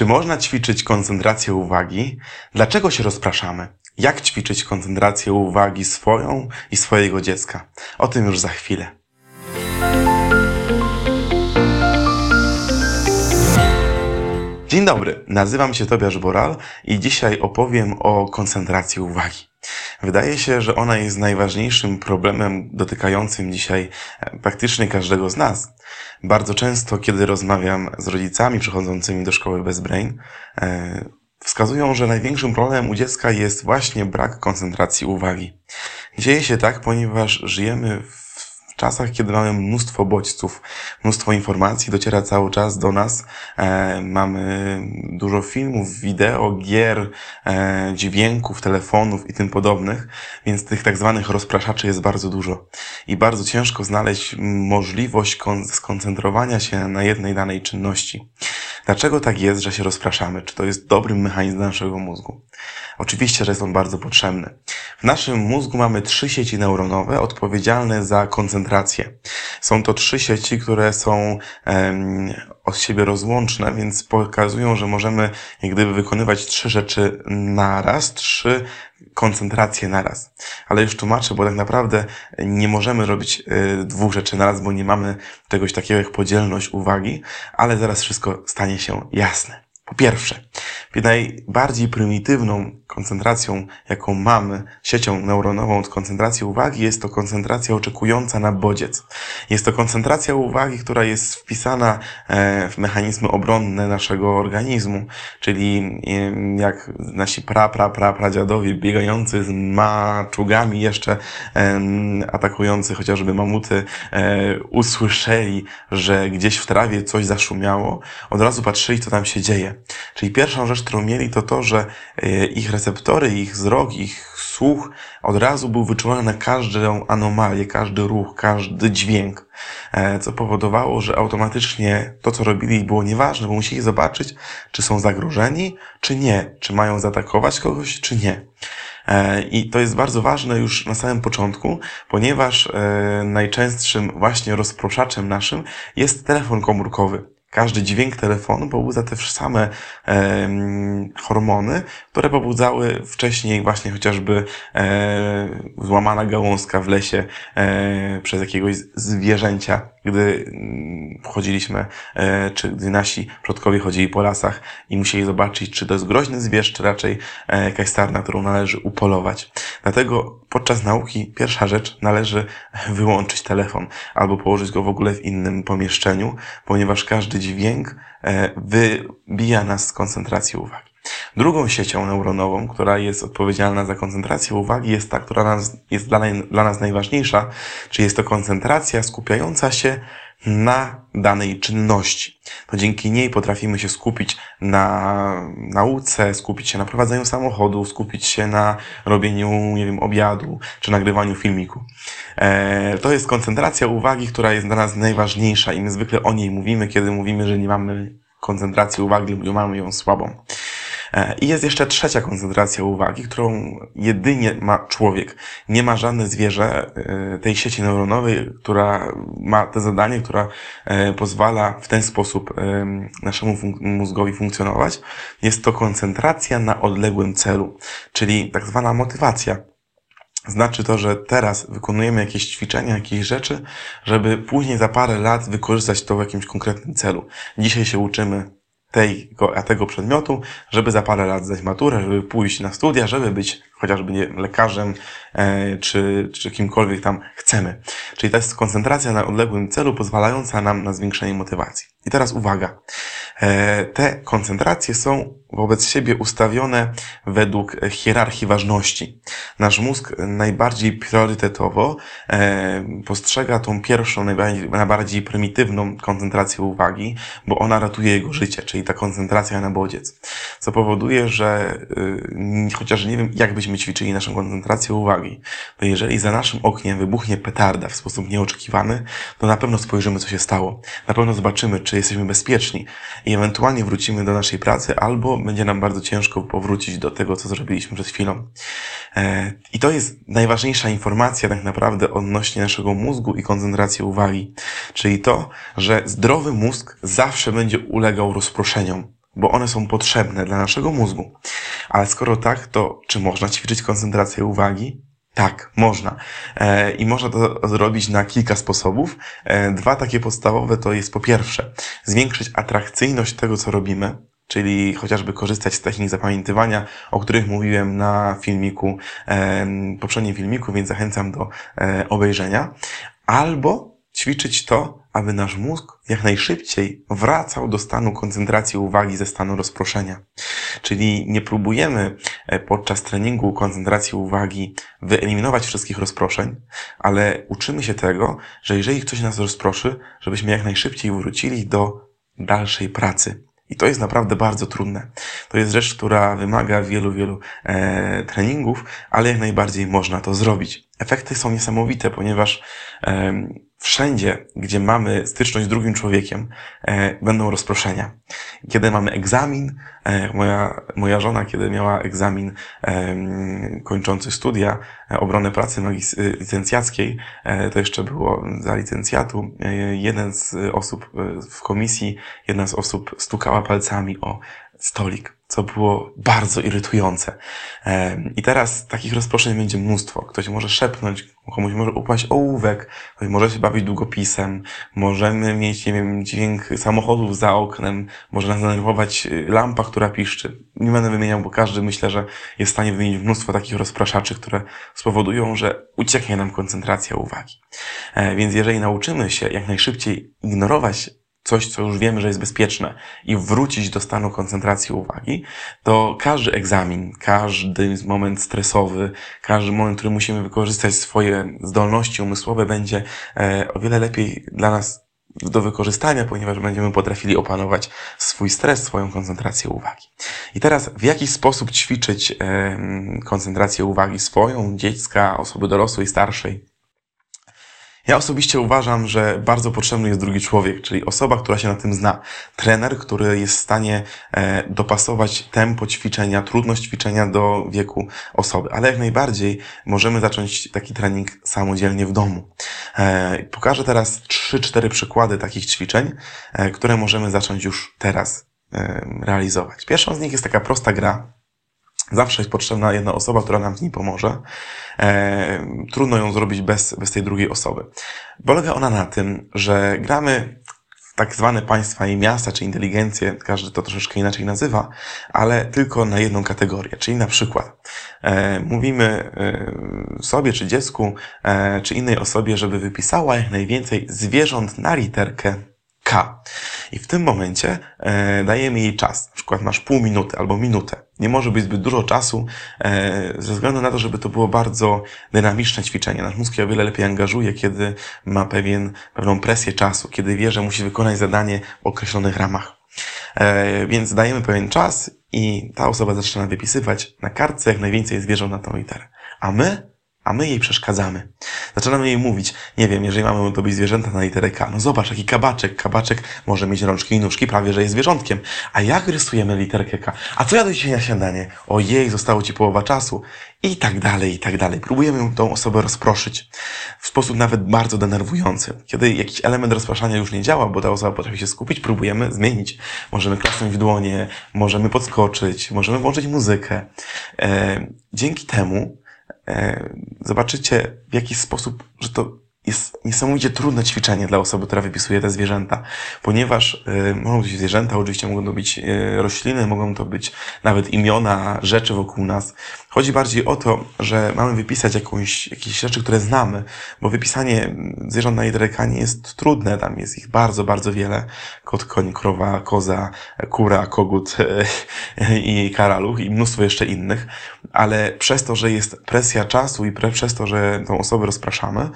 Czy można ćwiczyć koncentrację uwagi? Dlaczego się rozpraszamy? Jak ćwiczyć koncentrację uwagi swoją i swojego dziecka? O tym już za chwilę. Dzień dobry, nazywam się Tobiasz Boral i dzisiaj opowiem o koncentracji uwagi. Wydaje się, że ona jest najważniejszym problemem dotykającym dzisiaj e, praktycznie każdego z nas. Bardzo często, kiedy rozmawiam z rodzicami przychodzącymi do szkoły bez brain, e, wskazują, że największym problemem u dziecka jest właśnie brak koncentracji uwagi. Dzieje się tak, ponieważ żyjemy w czasach, kiedy mamy mnóstwo bodźców, mnóstwo informacji, dociera cały czas do nas. E, mamy dużo filmów, wideo, gier, e, dźwięków, telefonów i tym podobnych, więc tych tak zwanych rozpraszaczy jest bardzo dużo. I bardzo ciężko znaleźć możliwość skoncentrowania się na jednej danej czynności. Dlaczego tak jest, że się rozpraszamy? Czy to jest dobry mechanizm naszego mózgu? Oczywiście, że jest on bardzo potrzebny. W naszym mózgu mamy trzy sieci neuronowe odpowiedzialne za koncentrację. Są to trzy sieci, które są od siebie rozłączne, więc pokazują, że możemy jak gdyby wykonywać trzy rzeczy naraz, trzy koncentracje naraz. Ale już tłumaczę, bo tak naprawdę nie możemy robić y, dwóch rzeczy naraz, bo nie mamy czegoś takiego jak podzielność uwagi, ale zaraz wszystko stanie się jasne. Po pierwsze, najbardziej prymitywną koncentracją, jaką mamy, siecią neuronową od koncentracji uwagi, jest to koncentracja oczekująca na bodziec. Jest to koncentracja uwagi, która jest wpisana e, w mechanizmy obronne naszego organizmu, czyli jak nasi pra, pra, pra, pradziadowie biegający z maczugami jeszcze atakujący chociażby mamuty e, usłyszeli, że gdzieś w trawie coś zaszumiało, od razu patrzyli, co tam się dzieje. Czyli pierwszą rzecz, którą mieli, to to, że e, ich receptory, ich wzrok, ich słuch od razu był wyczulony na każdą anomalię, każdy ruch, każdy dźwięk, e, co powodowało, że automatycznie to, co robili, było nieważne, bo musieli zobaczyć, czy są zagrożeni, czy nie, czy mają zaatakować kogoś, czy nie. E, I to jest bardzo ważne już na samym początku, ponieważ najczęstszym właśnie rozproszaczem naszym jest telefon komórkowy. Każdy dźwięk telefonu pobudza te same e, hormony, które pobudzały wcześniej właśnie chociażby e, złamana gałązka w lesie e, przez jakiegoś zwierzęcia, gdy mm, chodziliśmy, e, czy gdy nasi przodkowie chodzili po lasach i musieli zobaczyć, czy to jest groźny zwierz, czy raczej e, jakaś sarna, którą należy upolować. Dlatego podczas nauki pierwsza rzecz należy wyłączyć telefon albo położyć go w ogóle w innym pomieszczeniu, ponieważ każdy dźwięk e, wybija nas z koncentracji uwagi. Drugą siecią neuronową, która jest odpowiedzialna za koncentrację uwagi, jest ta, która nas, jest dla, dla nas najważniejsza, czyli jest to koncentracja skupiająca się na danej czynności. To dzięki niej potrafimy się skupić na nauce, skupić się na prowadzeniu samochodu, skupić się na robieniu, nie wiem, obiadu, czy nagrywaniu filmiku. E, to jest koncentracja uwagi, która jest dla nas najważniejsza i my zwykle o niej mówimy, kiedy mówimy, że nie mamy koncentracji uwagi lub mamy ją słabą. E, I jest jeszcze trzecia koncentracja uwagi, którą jedynie ma człowiek. Nie ma żadne zwierzę e, tej sieci neuronowej, która ma to zadanie, która e, pozwala w ten sposób naszemu mózgowi funkcjonować. Jest to koncentracja na odległym celu, czyli tak zwana motywacja. Znaczy to, że teraz wykonujemy jakieś ćwiczenia, jakieś rzeczy, żeby później za parę lat wykorzystać to w jakimś konkretnym celu. Dzisiaj się uczymy tego, tego przedmiotu, żeby za parę lat zdać maturę, żeby pójść na studia, żeby być chociażby nie, lekarzem e, czy, czy kimkolwiek tam chcemy. Czyli to jest koncentracja na odległym celu pozwalająca nam na zwiększenie motywacji. I teraz uwaga. E, te koncentracje są wobec siebie ustawione według hierarchii ważności. Nasz mózg najbardziej priorytetowo e, postrzega tą pierwszą, najbardziej, najbardziej prymitywną koncentrację uwagi, bo ona ratuje jego życie, czyli ta koncentracja na bodziec. Co powoduje, że y, chociaż nie wiem, jak byśmy ćwiczyli naszą koncentrację uwagi, to jeżeli za naszym oknem wybuchnie petarda w sposób nieoczekiwany, to na pewno spojrzymy, co się stało. Na pewno zobaczymy, czy jesteśmy bezpieczni i ewentualnie wrócimy do naszej pracy albo będzie nam bardzo ciężko powrócić do tego, co zrobiliśmy przed chwilą. E, I to jest najważniejsza informacja tak naprawdę odnośnie naszego mózgu i koncentracji uwagi. Czyli to, że zdrowy mózg zawsze będzie ulegał rozproszeniom. Bo one są potrzebne dla naszego mózgu. Ale skoro tak, to czy można ćwiczyć koncentrację uwagi? Tak, można. E, I można to zrobić na kilka sposobów. E, dwa takie podstawowe to jest po pierwsze zwiększyć atrakcyjność tego, co robimy, czyli chociażby korzystać z technik zapamiętywania, o których mówiłem na filmiku, e, poprzednim filmiku, więc zachęcam do obejrzenia. Albo ćwiczyć to, aby nasz mózg jak najszybciej wracał do stanu koncentracji uwagi ze stanu rozproszenia. Czyli nie próbujemy e, podczas treningu koncentracji uwagi wyeliminować wszystkich rozproszeń, ale uczymy się tego, że jeżeli ktoś nas rozproszy, żebyśmy jak najszybciej wrócili do dalszej pracy. I to jest naprawdę bardzo trudne. To jest rzecz, która wymaga wielu, wielu e, treningów, ale jak najbardziej można to zrobić. Efekty są niesamowite, ponieważ e, wszędzie, gdzie mamy styczność z drugim człowiekiem, e, będą rozproszenia. Kiedy mamy egzamin, e, moja, moja żona, kiedy miała egzamin e, kończący studia, e, obronę pracy e, licencjackiej, e, to jeszcze było za licencjatu, jeden z osób w komisji, jedna z osób stukała palcami o stolik co było bardzo irytujące. I teraz takich rozproszeń będzie mnóstwo. Ktoś może szepnąć, komuś może upaść ołówek, ktoś może się bawić długopisem, możemy mieć, nie wiem, dźwięk samochodów za oknem, może nas denerwować y, lampa, która piszczy. Nie będę wymieniał, bo każdy myślę, że jest w stanie wymienić mnóstwo takich rozpraszaczy, które spowodują, że ucieknie nam koncentracja uwagi. E, więc jeżeli nauczymy się jak najszybciej ignorować coś, co już wiemy, że jest bezpieczne i wrócić do stanu koncentracji uwagi, to każdy egzamin, każdy moment stresowy, każdy moment, który musimy wykorzystać swoje zdolności umysłowe będzie e, o wiele lepiej dla nas do wykorzystania, ponieważ będziemy potrafili opanować swój stres, swoją koncentrację uwagi. I teraz w jaki sposób ćwiczyć koncentrację uwagi swoją, dziecka, osoby dorosłej, starszej? Ja osobiście uważam, że bardzo potrzebny jest drugi człowiek, czyli osoba, która się na tym zna. Trener, który jest w stanie e, dopasować tempo ćwiczenia, trudność ćwiczenia do wieku osoby. Ale jak najbardziej możemy zacząć taki trening samodzielnie w domu. E, pokażę teraz 3-4 przykłady takich ćwiczeń, e, które możemy zacząć już teraz realizować. Pierwszą z nich jest taka prosta gra, Zawsze jest potrzebna jedna osoba, która nam w niej pomoże. E, trudno ją zrobić bez, bez tej drugiej osoby. Polega ona na tym, że gramy tak zwane państwa i miasta, czy inteligencję, każdy to troszeczkę inaczej nazywa, ale tylko na jedną kategorię. Czyli na przykład e, mówimy e, sobie, czy dziecku, e, czy innej osobie, żeby wypisała jak najwięcej zwierząt na literkę K. I w tym momencie e, dajemy jej czas. Na przykład masz pół minuty albo minutę. Nie może być zbyt dużo czasu, e, ze względu na to, żeby to było bardzo dynamiczne ćwiczenie. Nasz mózg się o wiele lepiej angażuje, kiedy ma pewien, pewną presję czasu, kiedy wie, że musi wykonać zadanie w określonych ramach. E, więc dajemy pewien czas i ta osoba zaczyna wypisywać na kartce jak najwięcej zwierząt na tą literę. A my a my jej przeszkadzamy. Zaczynamy jej mówić, nie wiem, jeżeli mamy to być zwierzęta na literę K, no zobacz, jaki kabaczek. Kabaczek może mieć rączki i nóżki, prawie, że jest zwierzątkiem. A jak rysujemy literkę K? A co ja do dzisiaj na śniadanie? Ojej, zostało ci połowa czasu. I tak dalej, i tak dalej. Próbujemy tą osobę rozproszyć. W sposób nawet bardzo denerwujący. Kiedy jakiś element rozpraszania już nie działa, bo ta osoba potrafi się skupić, próbujemy zmienić. Możemy klasnąć w dłonie, możemy podskoczyć, możemy włączyć muzykę. E, dzięki temu zobaczycie w jaki sposób, że to jest niesamowicie trudne ćwiczenie dla osoby, która wypisuje te zwierzęta, ponieważ y, mogą być zwierzęta, oczywiście mogą to być y, rośliny, mogą to być nawet imiona, rzeczy wokół nas. Chodzi bardziej o to, że mamy wypisać jakąś, jakieś rzeczy, które znamy, bo wypisanie zwierząt na literę nie jest trudne, tam jest ich bardzo, bardzo wiele. Kot, koń, krowa, koza, kura, kogut i karaluch i mnóstwo jeszcze innych, ale przez to, że jest presja czasu i przez to, że tą osobę rozpraszamy,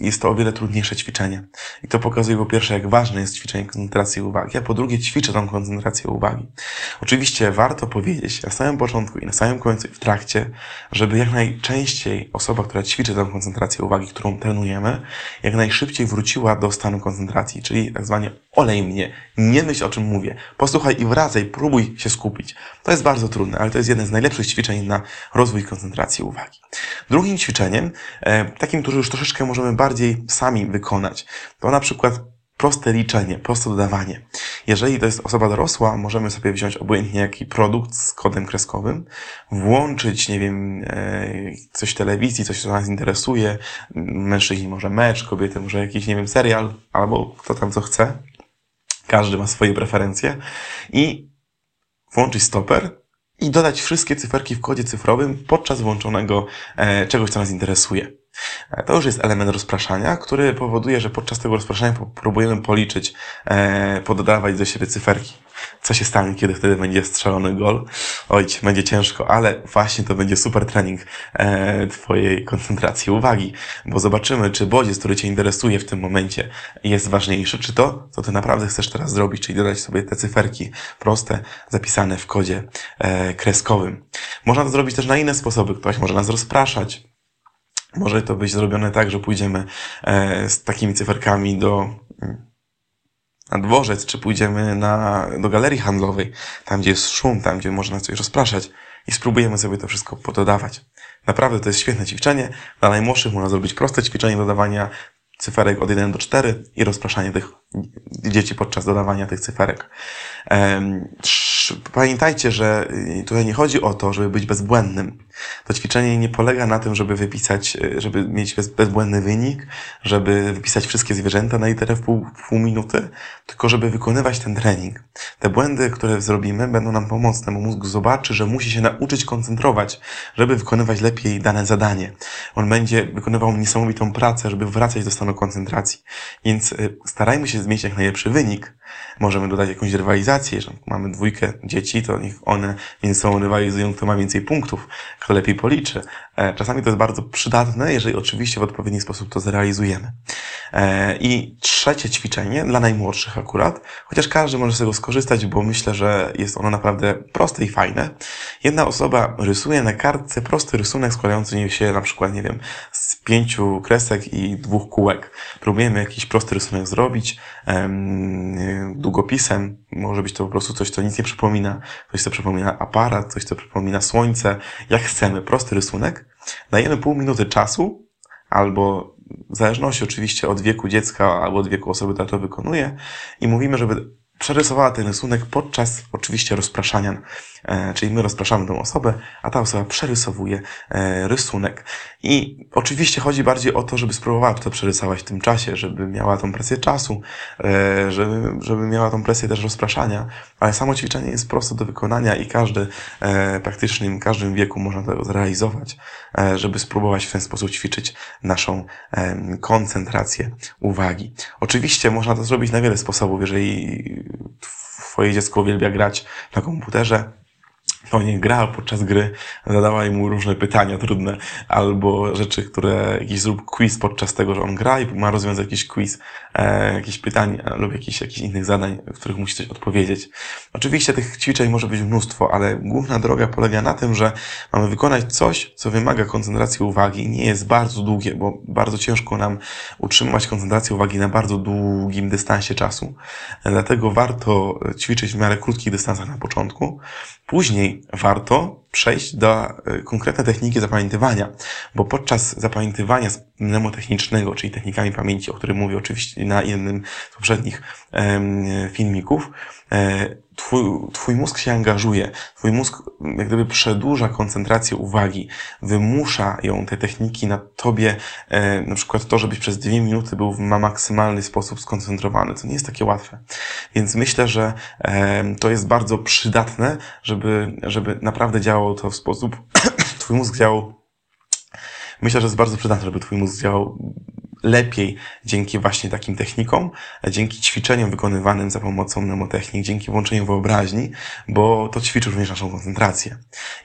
jest to o wiele trudniejsze ćwiczenie. I to pokazuje po pierwsze, jak ważne jest ćwiczenie koncentracji uwagi, a po drugie ćwiczę tą koncentrację uwagi. Oczywiście warto powiedzieć na samym początku i na samym końcu i w trakcie, żeby jak najczęściej osoba, która ćwiczy tę koncentrację uwagi, którą trenujemy, jak najszybciej wróciła do stanu koncentracji, czyli tak zwanie olej mnie, nie myśl o czym mówię, posłuchaj i wracaj, próbuj się skupić. To jest bardzo trudne, ale to jest jedno z najlepszych ćwiczeń na rozwój koncentracji uwagi. Drugim ćwiczeniem, e, takim, które już troszeczkę możemy bardziej sami wykonać, to na przykład proste liczenie, proste dodawanie. Jeżeli to jest osoba dorosła, możemy sobie wziąć obojętnie jaki produkt z kodem kreskowym, włączyć, nie wiem, e, coś telewizji, coś, co nas interesuje, mężczyźni może mecz, kobiety może jakiś, nie wiem, serial, albo kto tam co chce. Każdy ma swoje preferencje. I włączyć stoper i dodać wszystkie cyferki w kodzie cyfrowym podczas włączonego e, czegoś, co nas interesuje. E, to już jest element rozpraszania, który powoduje, że podczas tego rozpraszania próbujemy policzyć, e, pododawać do siebie cyferki. Co się stanie, kiedy wtedy będzie strzelony gol? Oj, będzie ciężko, ale właśnie to będzie super trening e, Twojej koncentracji uwagi, bo zobaczymy, czy bodziec, który Cię interesuje w tym momencie jest ważniejszy, czy to, co Ty naprawdę chcesz teraz zrobić, czyli dodać sobie te cyferki proste, zapisane w kodzie kreskowym. Można to zrobić też na inne sposoby. Ktoś może nas rozpraszać, może to być zrobione tak, że pójdziemy e, z takimi cyferkami do na dworzec, czy pójdziemy na, do galerii handlowej, tam gdzie jest szum, tam gdzie można coś rozpraszać i spróbujemy sobie to wszystko pododawać. Naprawdę to jest świetne ćwiczenie. Dla najmłodszych można zrobić proste ćwiczenie dodawania cyferek od 1 do 4 i rozpraszanie tych dzieci podczas dodawania tych cyferek. Pamiętajcie, że y, tutaj nie chodzi o to, żeby być bezbłędnym. To ćwiczenie nie polega na tym, żeby wypisać, y, żeby mieć bez, bezbłędny wynik, żeby wypisać wszystkie zwierzęta na literę w pół, pół minuty, tylko żeby wykonywać ten trening. Te błędy, które zrobimy, będą nam pomocne, bo mózg zobaczy, że musi się nauczyć koncentrować, żeby wykonywać lepiej dane zadanie. On będzie wykonywał niesamowitą pracę, żeby wracać do stanu koncentracji. Więc y, starajmy się mieć jak najlepszy wynik. Możemy dodać jakąś rywalizację, że mamy dwójkę dzieci, to niech one między sobą rywalizują, kto ma więcej punktów, kto lepiej policzy. E, czasami to jest bardzo przydatne, jeżeli oczywiście w odpowiedni sposób to zrealizujemy. E, I trzecie ćwiczenie, dla najmłodszych akurat, chociaż każdy może z tego skorzystać, bo myślę, że jest ono naprawdę proste i fajne. Jedna osoba rysuje na kartce prosty rysunek składający się na przykład, nie wiem, z pięciu kresek i dwóch kółek. Próbujemy jakiś prosty rysunek zrobić długopisem. Może być to po prostu coś, co nic nie przypomina, coś, co przypomina aparat, coś, co przypomina słońce. Jak chcemy, prosty rysunek. Dajemy pół minuty czasu, albo w zależności oczywiście od wieku dziecka albo od wieku osoby, która to wykonuje i mówimy, żeby przerysowała ten rysunek podczas oczywiście rozpraszania. E, czyli my rozpraszamy tą osobę, a ta osoba przerysowuje e, rysunek. I oczywiście chodzi bardziej o to, żeby spróbowała to przerysować w tym czasie, żeby miała tą presję czasu, e, żeby, żeby miała tą presję też rozpraszania, ale samo ćwiczenie jest proste do wykonania i każdy praktycznie w każdym wieku można to zrealizować, żeby spróbować w ten sposób ćwiczyć naszą koncentrację uwagi. Oczywiście można to zrobić na wiele sposobów, jeżeli Twoje dziecko uwielbia grać na komputerze, to nie gra podczas gry, zadawaj mu różne pytania trudne, albo rzeczy, które, jakiś zrób quiz podczas tego, że on gra i ma rozwiązać jakiś quiz, e, jakieś pytania lub jakichś, jakichś innych zadań, w których musi coś odpowiedzieć. Oczywiście tych ćwiczeń może być mnóstwo, ale główna droga polega na tym, że mamy wykonać coś, co wymaga koncentracji uwagi, nie jest bardzo długie, bo bardzo ciężko nam utrzymać koncentrację uwagi na bardzo długim dystansie czasu. Dlatego warto ćwiczyć w miarę krótkich dystansach na początku. Później warto przejść do e, konkretnej techniki zapamiętywania, bo podczas zapamiętywania mnemotechnicznego, czyli technikami pamięci, o którym mówię oczywiście na jednym z poprzednich filmików, e, twój, twój mózg się angażuje, twój mózg jak gdyby przedłuża koncentrację uwagi, wymusza ją, te techniki na tobie, e, na przykład to, żebyś przez dwie minuty był na maksymalny sposób skoncentrowany. To nie jest takie łatwe. Więc myślę, że to jest bardzo przydatne, żeby, żeby naprawdę działało to w sposób, twój mózg działał Myślę, że jest bardzo przydatne, żeby twój mózg działał lepiej dzięki właśnie takim technikom, dzięki ćwiczeniom wykonywanym za pomocą mnemotechnik, dzięki włączeniu wyobraźni, bo to ćwiczy również naszą koncentrację.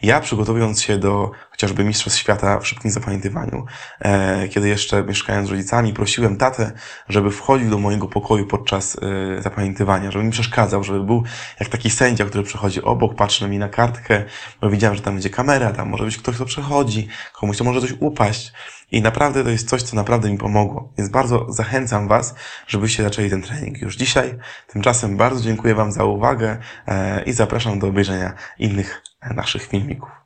Ja przygotowując się do chociażby Mistrzostw Świata w szybkim zapamiętywaniu, e, kiedy jeszcze mieszkając z rodzicami, prosiłem tatę, żeby wchodził do mojego pokoju podczas e, zapamiętywania, żeby mi przeszkadzał, żeby był jak taki sędzia, który przechodzi obok, patrzy mi na kartkę, bo widziałem, że tam będzie kamera, tam może być ktoś, kto przechodzi, komuś to może coś upaść. I naprawdę to jest coś, co naprawdę mi pomogło. Więc bardzo zachęcam Was, żebyście zaczęli ten trening już dzisiaj. Tymczasem bardzo dziękuję Wam za uwagę e, i zapraszam do obejrzenia innych naszych filmików.